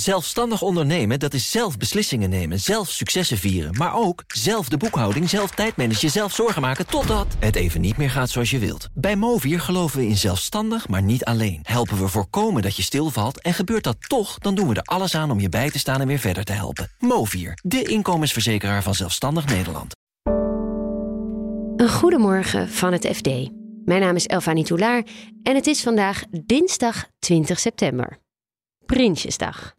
Zelfstandig ondernemen, dat is zelf beslissingen nemen, zelf successen vieren... maar ook zelf de boekhouding, zelf tijdmanagen, zelf zorgen maken... totdat het even niet meer gaat zoals je wilt. Bij Movier geloven we in zelfstandig, maar niet alleen. Helpen we voorkomen dat je stilvalt en gebeurt dat toch... dan doen we er alles aan om je bij te staan en weer verder te helpen. Movier, de inkomensverzekeraar van Zelfstandig Nederland. Een goedemorgen van het FD. Mijn naam is Elfanie Toulaar en het is vandaag dinsdag 20 september. Prinsjesdag.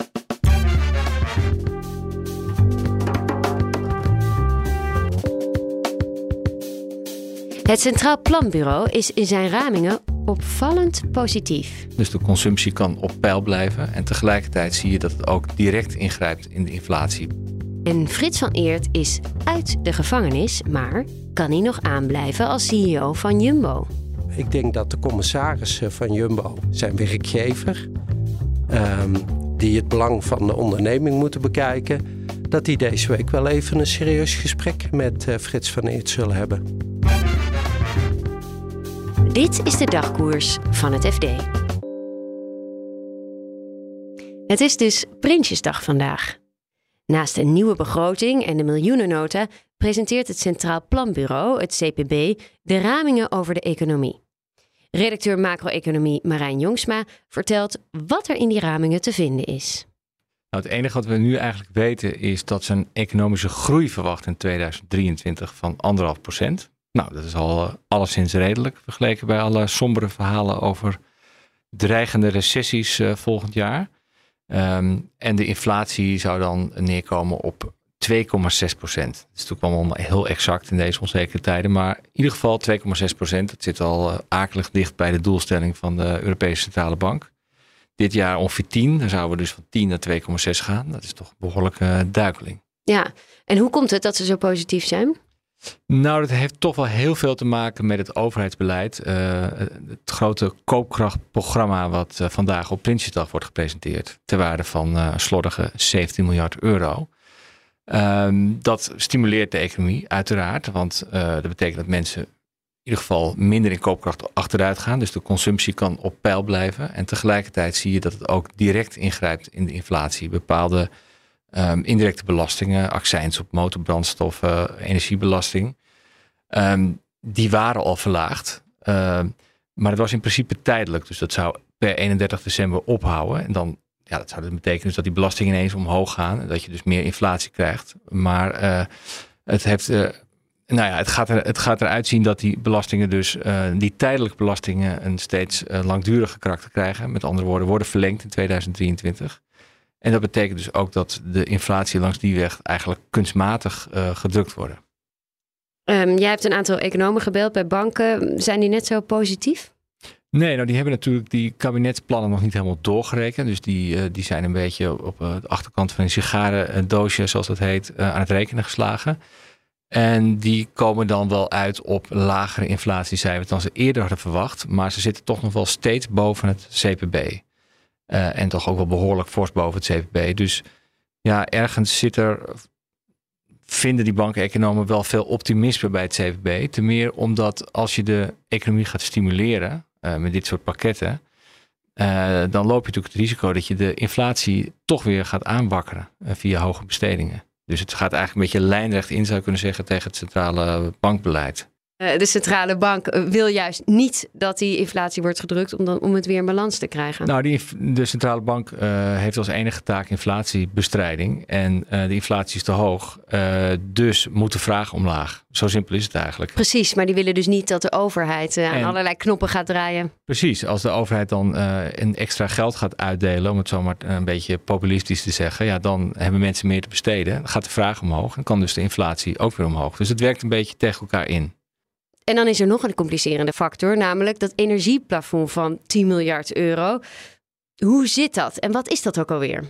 Het Centraal Planbureau is in zijn ramingen opvallend positief. Dus de consumptie kan op peil blijven en tegelijkertijd zie je dat het ook direct ingrijpt in de inflatie. En Frits van Eert is uit de gevangenis, maar kan hij nog aanblijven als CEO van Jumbo? Ik denk dat de commissarissen van Jumbo zijn werkgever, um, die het belang van de onderneming moeten bekijken, dat die deze week wel even een serieus gesprek met uh, Frits van Eert zullen hebben. Dit is de dagkoers van het FD. Het is dus Prinsjesdag vandaag. Naast een nieuwe begroting en de miljoenennota presenteert het Centraal Planbureau, het CPB, de ramingen over de economie. Redacteur macro-economie Marijn Jongsma vertelt wat er in die ramingen te vinden is. Nou, het enige wat we nu eigenlijk weten is dat ze een economische groei verwacht in 2023 van anderhalf procent. Nou, dat is al uh, alleszins redelijk vergeleken bij alle sombere verhalen over dreigende recessies uh, volgend jaar. Um, en de inflatie zou dan neerkomen op 2,6 procent. Dat is natuurlijk allemaal heel exact in deze onzekere tijden. Maar in ieder geval 2,6 procent. Dat zit al uh, akelig dicht bij de doelstelling van de Europese Centrale Bank. Dit jaar ongeveer 10. Dan zouden we dus van 10 naar 2,6 gaan. Dat is toch een behoorlijke duikeling. Ja, en hoe komt het dat ze zo positief zijn? Nou, dat heeft toch wel heel veel te maken met het overheidsbeleid. Uh, het grote koopkrachtprogramma wat uh, vandaag op Prinsjesdag wordt gepresenteerd. Ter waarde van uh, slordige 17 miljard euro. Um, dat stimuleert de economie uiteraard. Want dat betekent dat mensen in ieder geval minder in koopkracht achteruit gaan. Dus de consumptie kan op peil blijven. En tegelijkertijd zie je dat het ook direct ingrijpt in de inflatie. Bepaalde Um, indirecte belastingen, accijns op motorbrandstoffen, energiebelasting. Um, die waren al verlaagd. Um, maar het was in principe tijdelijk. Dus dat zou per 31 december ophouden. En dan, ja, dat zou dus betekenen dus dat die belastingen ineens omhoog gaan. En dat je dus meer inflatie krijgt. Maar uh, het heeft. Uh, nou ja, het gaat, er, het gaat eruit zien dat die belastingen dus, uh, die tijdelijke belastingen een steeds langduriger karakter krijgen. Met andere woorden, worden verlengd in 2023. En dat betekent dus ook dat de inflatie langs die weg eigenlijk kunstmatig uh, gedrukt wordt. Um, jij hebt een aantal economen gebeld bij banken. Zijn die net zo positief? Nee, nou die hebben natuurlijk die kabinetsplannen nog niet helemaal doorgerekend. Dus die, uh, die zijn een beetje op uh, de achterkant van een sigarendoosje, zoals dat heet, aan het rekenen geslagen. En die komen dan wel uit op lagere inflatiecijfers dan ze eerder hadden verwacht. Maar ze zitten toch nog wel steeds boven het CPB. Uh, en toch ook wel behoorlijk fors boven het CPB. Dus ja, ergens zit er, vinden die bankeconomen wel veel optimisme bij het CPB. Ten meer omdat als je de economie gaat stimuleren uh, met dit soort pakketten, uh, dan loop je natuurlijk het risico dat je de inflatie toch weer gaat aanwakkeren via hoge bestedingen. Dus het gaat eigenlijk een beetje lijnrecht in, zou je kunnen zeggen, tegen het centrale bankbeleid. Eh, de centrale bank eh, wil juist niet dat die inflatie wordt gedrukt om, dan, om het weer in balans te krijgen. Nou, die, de centrale bank uh, heeft als enige taak inflatiebestrijding. En uh, de inflatie is te hoog. Uh, dus moet de vraag omlaag. Zo simpel is het eigenlijk. Precies, maar die willen dus niet dat de overheid aan en, allerlei knoppen gaat draaien. Precies, als de overheid dan een extra geld gaat uitdelen, om het zo maar een beetje populistisch te zeggen, ja, dan hebben mensen meer te besteden. Dan gaat de vraag omhoog en kan dus de inflatie ook weer omhoog. Dus het werkt een beetje tegen elkaar in. En dan is er nog een complicerende factor, namelijk dat energieplafond van 10 miljard euro. Hoe zit dat en wat is dat ook alweer?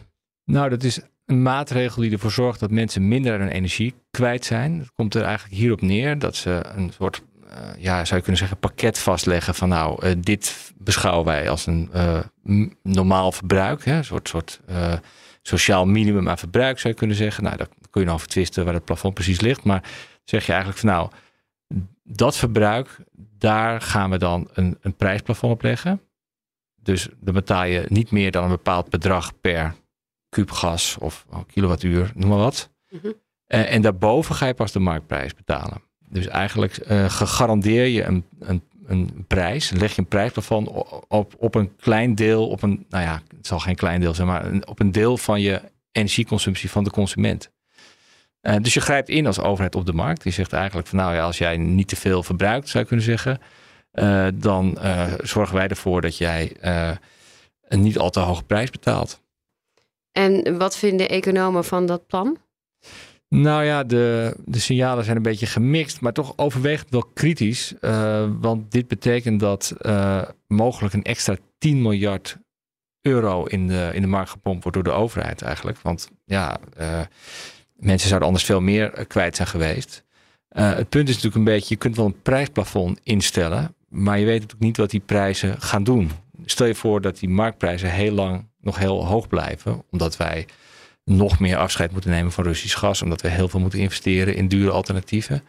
Nou, dat is een maatregel die ervoor zorgt dat mensen minder aan hun energie kwijt zijn. Het komt er eigenlijk hierop neer dat ze een soort, uh, ja, zou je kunnen zeggen, pakket vastleggen van nou, uh, dit beschouwen wij als een uh, normaal verbruik. Hè? Een soort, soort sociaal minimum aan verbruik zou je kunnen zeggen. Nou, daar kun je nog over twisten waar het plafond precies ligt. Maar zeg je eigenlijk van nou, dat verbruik, daar gaan we dan een, een prijsplafond op leggen. Dus dan betaal je niet meer dan een bepaald bedrag per kuub gas of kilowattuur, noem maar wat. Mhm. En daarboven ga je pas de marktprijs betalen. Dus eigenlijk uh, gegarandeer je een, een, een prijs, leg je een prijsplafond op, op een klein deel, op een, nou ja, het zal geen klein deel zijn, maar op een deel van je energieconsumptie van de consument. Uh, dus je grijpt in als overheid op de markt. Je zegt eigenlijk van nou ja, als jij niet te veel verbruikt, zou je kunnen zeggen, uh, dan zorgen wij ervoor dat jij een niet al te hoge prijs betaalt. En wat vinden economen van dat plan? Nou ja, de, de signalen zijn een beetje gemixt, maar toch overwegend wel kritisch. Want dit betekent dat mogelijk een extra 10 miljard euro in de, in de markt gepompt wordt door de overheid eigenlijk. Want ja, mensen zouden anders veel meer kwijt zijn geweest. het punt is natuurlijk een beetje, je kunt wel een prijsplafond instellen, maar je weet natuurlijk niet wat die prijzen gaan doen. Stel je voor dat die marktprijzen heel lang nog heel hoog blijven, omdat wij nog meer afscheid moeten nemen van Russisch gas, omdat we heel veel moeten investeren in dure alternatieven.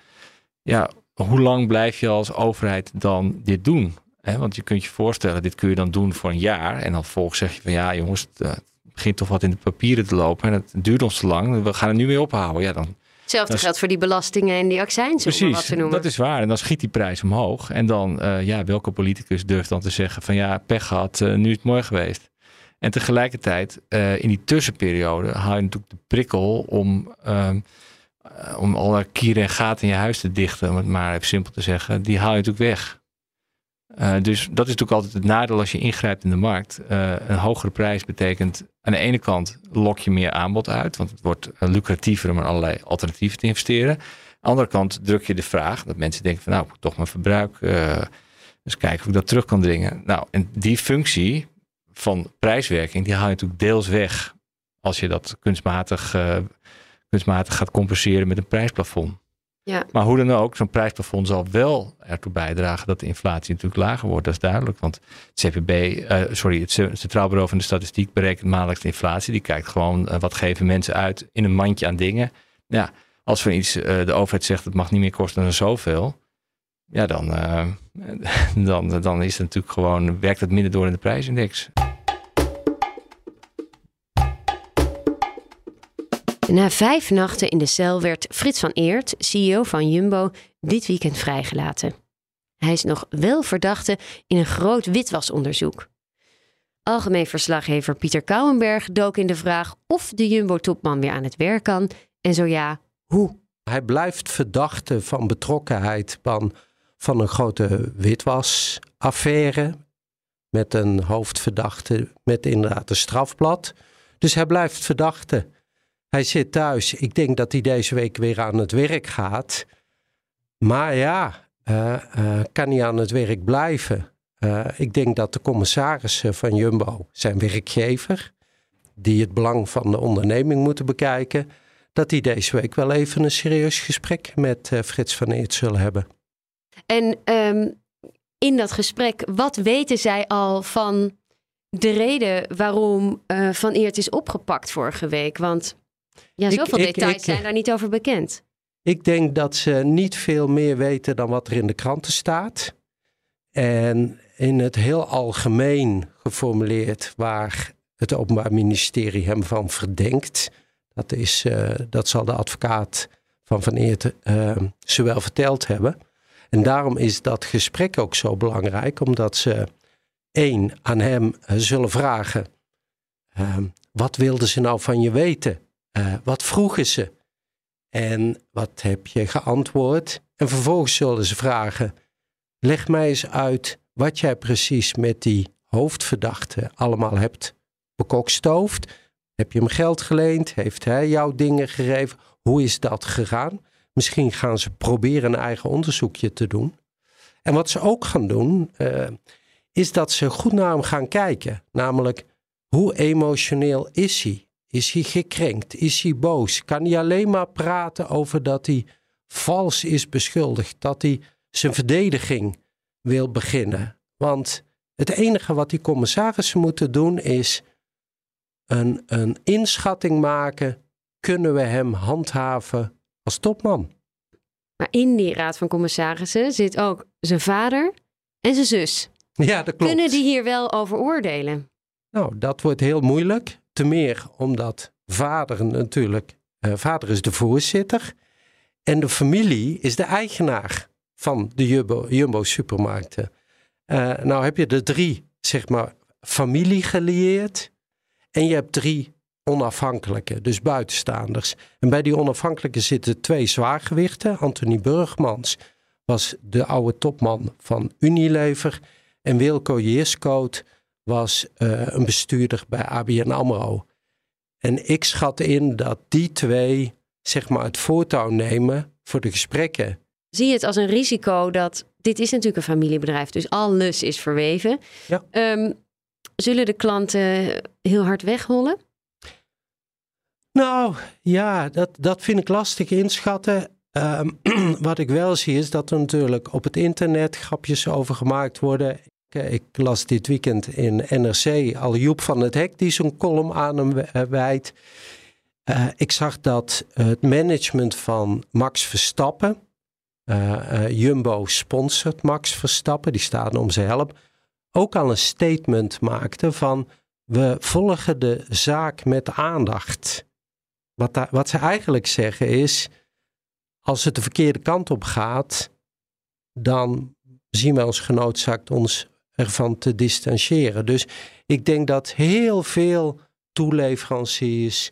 Ja, hoe lang blijf je als overheid dan dit doen? want je kunt je voorstellen, dit kun je dan doen voor een jaar. En dan volgens zeg je van ja, jongens, het begint toch wat in de papieren te lopen. En het duurt ons te lang. We gaan er nu mee ophouden. Ja, dan, Hetzelfde geldt voor die belastingen en die accijns. Precies, wat te noemen. dat is waar. En dan schiet die prijs omhoog. En dan, uh, ja, welke politicus durft dan te zeggen van ja, pech gehad, uh, nu is het mooi geweest. En tegelijkertijd, uh, in die tussenperiode, haal je natuurlijk de prikkel om, uh, om alle kieren en gaten in je huis te dichten, om het maar even simpel te zeggen, die haal je natuurlijk weg. Uh, dus dat is natuurlijk altijd het nadeel als je ingrijpt in de markt. een hogere prijs betekent aan de ene kant lok je meer aanbod uit, want het wordt lucratiever om in allerlei alternatieven te investeren. Aan de andere kant druk je de vraag dat mensen denken van nou, ik toch mijn verbruik, dus kijken of ik dat terug kan dringen. Nou, en die functie, van prijswerking, die haal je natuurlijk deels weg als je dat kunstmatig, uh, kunstmatig gaat compenseren met een prijsplafond. Ja. Maar hoe dan ook, zo'n prijsplafond zal wel ertoe bijdragen dat de inflatie natuurlijk lager wordt. Dat is duidelijk. Want het CPB, uh, sorry, het Centraal Bureau van de Statistiek berekent maandelijks de inflatie. Die kijkt gewoon uh, wat geven mensen uit in een mandje aan dingen. Ja, als van iets de overheid zegt het mag niet meer kosten dan zoveel. Ja, dan, dan, dan is het natuurlijk gewoon, werkt het minder door in de prijsindex. Na vijf nachten in de cel werd Frits van Eert, CEO van Jumbo, dit weekend vrijgelaten. Hij is nog wel verdachte in een groot witwasonderzoek. Algemeen verslaggever Pieter Kouwenberg dook in de vraag of de Jumbo-topman weer aan het werk kan en zo ja, hoe. Hij blijft verdachte van betrokkenheid van, van een grote witwasaffaire met een hoofdverdachte met inderdaad een strafblad. Dus hij blijft verdachte. Hij zit thuis. Ik denk dat hij deze week weer aan het werk gaat. Maar ja, uh, uh, kan hij aan het werk blijven? Uh, ik denk dat de commissarissen van Jumbo, zijn werkgever, die het belang van de onderneming moeten bekijken, dat die deze week wel even een serieus gesprek met Frits van Eert zullen hebben. En um, in dat gesprek, wat weten zij al van de reden waarom Van Eert is opgepakt vorige week? Want ja, zoveel ik, details ik, zijn daar niet over bekend. Ik denk dat ze niet veel meer weten dan wat er in de kranten staat. En in het heel algemeen geformuleerd waar het Openbaar Ministerie hem van verdenkt. Dat, is, uh, dat zal de advocaat van Van Eert uh, ze wel verteld hebben. En daarom is dat gesprek ook zo belangrijk, omdat ze één aan hem uh, zullen vragen: wat wilden ze nou van je weten? Uh, wat vroegen ze? En wat heb je geantwoord? En vervolgens zullen ze vragen: leg mij eens uit wat jij precies met die hoofdverdachte allemaal hebt bekokstoofd. Heb je hem geld geleend? Heeft hij jou dingen gegeven? Hoe is dat gegaan? Misschien gaan ze proberen een eigen onderzoekje te doen. En wat ze ook gaan doen, uh, is dat ze goed naar hem gaan kijken. Namelijk, hoe emotioneel is hij? Is hij gekrenkt? Is hij boos? Kan hij alleen maar praten over dat hij vals is beschuldigd? Dat hij zijn verdediging wil beginnen? Want het enige wat die commissarissen moeten doen is een, een inschatting maken. Kunnen we hem handhaven als topman? Maar in die raad van commissarissen zit ook zijn vader en zijn zus. Ja, dat klopt. Kunnen die hier wel over oordelen? Nou, dat wordt heel moeilijk. Te meer omdat vader natuurlijk, uh, vader is de voorzitter en de familie is de eigenaar van de Jumbo, Jumbo supermarkten. Uh, nou heb je de drie, zeg maar, familie gelieerd en je hebt drie onafhankelijke, dus buitenstaanders. En bij die onafhankelijke zitten twee zwaargewichten. Anthony Burgmans was de oude topman van Unilever en Wilco Jeerskoot was uh, een bestuurder bij ABN AMRO. En ik schat in dat die twee zeg maar het voortouw nemen voor de gesprekken. Zie je het als een risico dat dit is natuurlijk een familiebedrijf, dus alles is verweven. Ja. Um, zullen de klanten heel hard weghollen? Nou ja, dat, dat vind ik lastig inschatten. Um, wat ik wel zie is dat er natuurlijk op het internet grapjes over gemaakt worden. Ik las dit weekend in NRC al Joep van het Hek die zo'n column aan hem eh, wijdt. Uh, ik zag dat het management van Max Verstappen, uh, Jumbo sponsort Max Verstappen, die staat om zijn help, ook al een statement maakte van we volgen de zaak met aandacht. Wat, wat ze eigenlijk zeggen is, als het de verkeerde kant op gaat, dan zien we ons genoodzaakt ons ervan te distancieren. Dus ik denk dat heel veel toeleveranciers,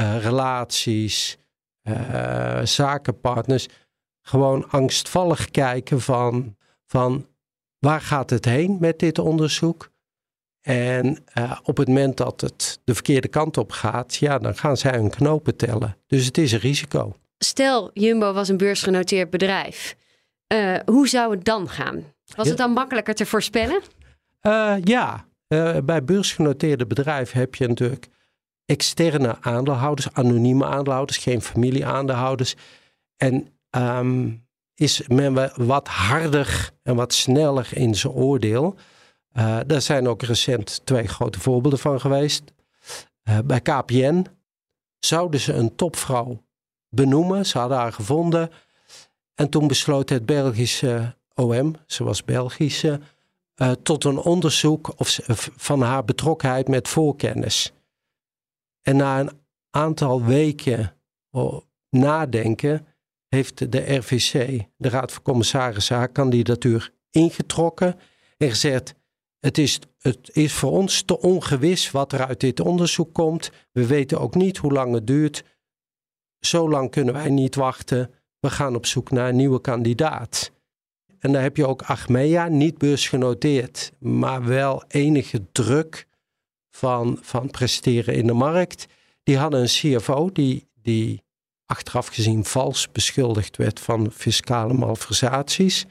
uh, relaties, uh, zakenpartners gewoon angstvallig kijken van, van waar gaat het heen met dit onderzoek? En uh, op het moment dat het de verkeerde kant op gaat, ja, dan gaan zij hun knopen tellen. Dus het is een risico. Stel, Jumbo was een beursgenoteerd bedrijf. Hoe zou het dan gaan? Was het dan makkelijker te voorspellen? Uh, ja, bij beursgenoteerde bedrijven heb je natuurlijk externe aandeelhouders, anonieme aandeelhouders, geen familieaandeelhouders. En um, is men wat harder en wat sneller in zijn oordeel. Uh, daar zijn ook recent twee grote voorbeelden van geweest. Uh, bij KPN zouden ze een topvrouw benoemen. Ze hadden haar gevonden. En toen besloot het Belgische OM, was Belgische, uh, tot een onderzoek of, van haar betrokkenheid met voorkennis. En na een aantal weken oh, nadenken heeft de RVC, de Raad van Commissarissen, haar kandidatuur ingetrokken en gezegd: het is, het is voor ons te ongewis wat er uit dit onderzoek komt. We weten ook niet hoe lang het duurt. Zo lang kunnen wij niet wachten. We gaan op zoek naar een nieuwe kandidaat. En dan heb je ook Achmea, niet beursgenoteerd, maar wel enige druk van, van presteren in de markt. Die hadden een CFO die, die achteraf gezien vals beschuldigd werd van fiscale malversaties.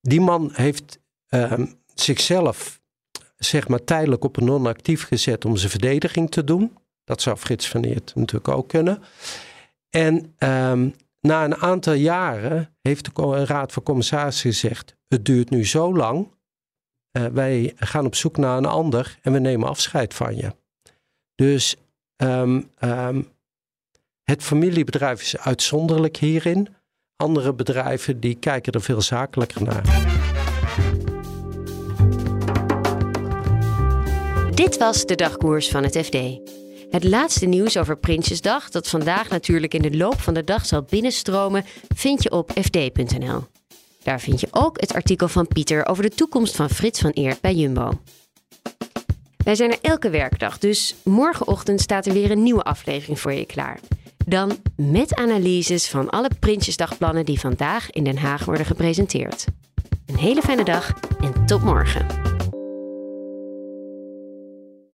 Die man heeft uh, zichzelf zeg maar tijdelijk op een non-actief gezet om zijn verdediging te doen. Dat zou Frits van Eert natuurlijk ook kunnen. En um, na een aantal jaren heeft de Raad van Commissarissen gezegd: het duurt nu zo lang. Uh, wij gaan op zoek naar een ander en we nemen afscheid van je. Dus um, um, het familiebedrijf is uitzonderlijk hierin. Andere bedrijven die kijken er veel zakelijker naar. Dit was de dagkoers van het FD. Het laatste nieuws over Prinsjesdag, dat vandaag natuurlijk in de loop van de dag zal binnenstromen, vind je op fd.nl. Daar vind je ook het artikel van Pieter over de toekomst van Frits van Eert bij Jumbo. Wij zijn er elke werkdag, dus morgenochtend staat er weer een nieuwe aflevering voor je klaar. Dan met analyses van alle Prinsjesdagplannen die vandaag in Den Haag worden gepresenteerd. Een hele fijne dag en tot morgen.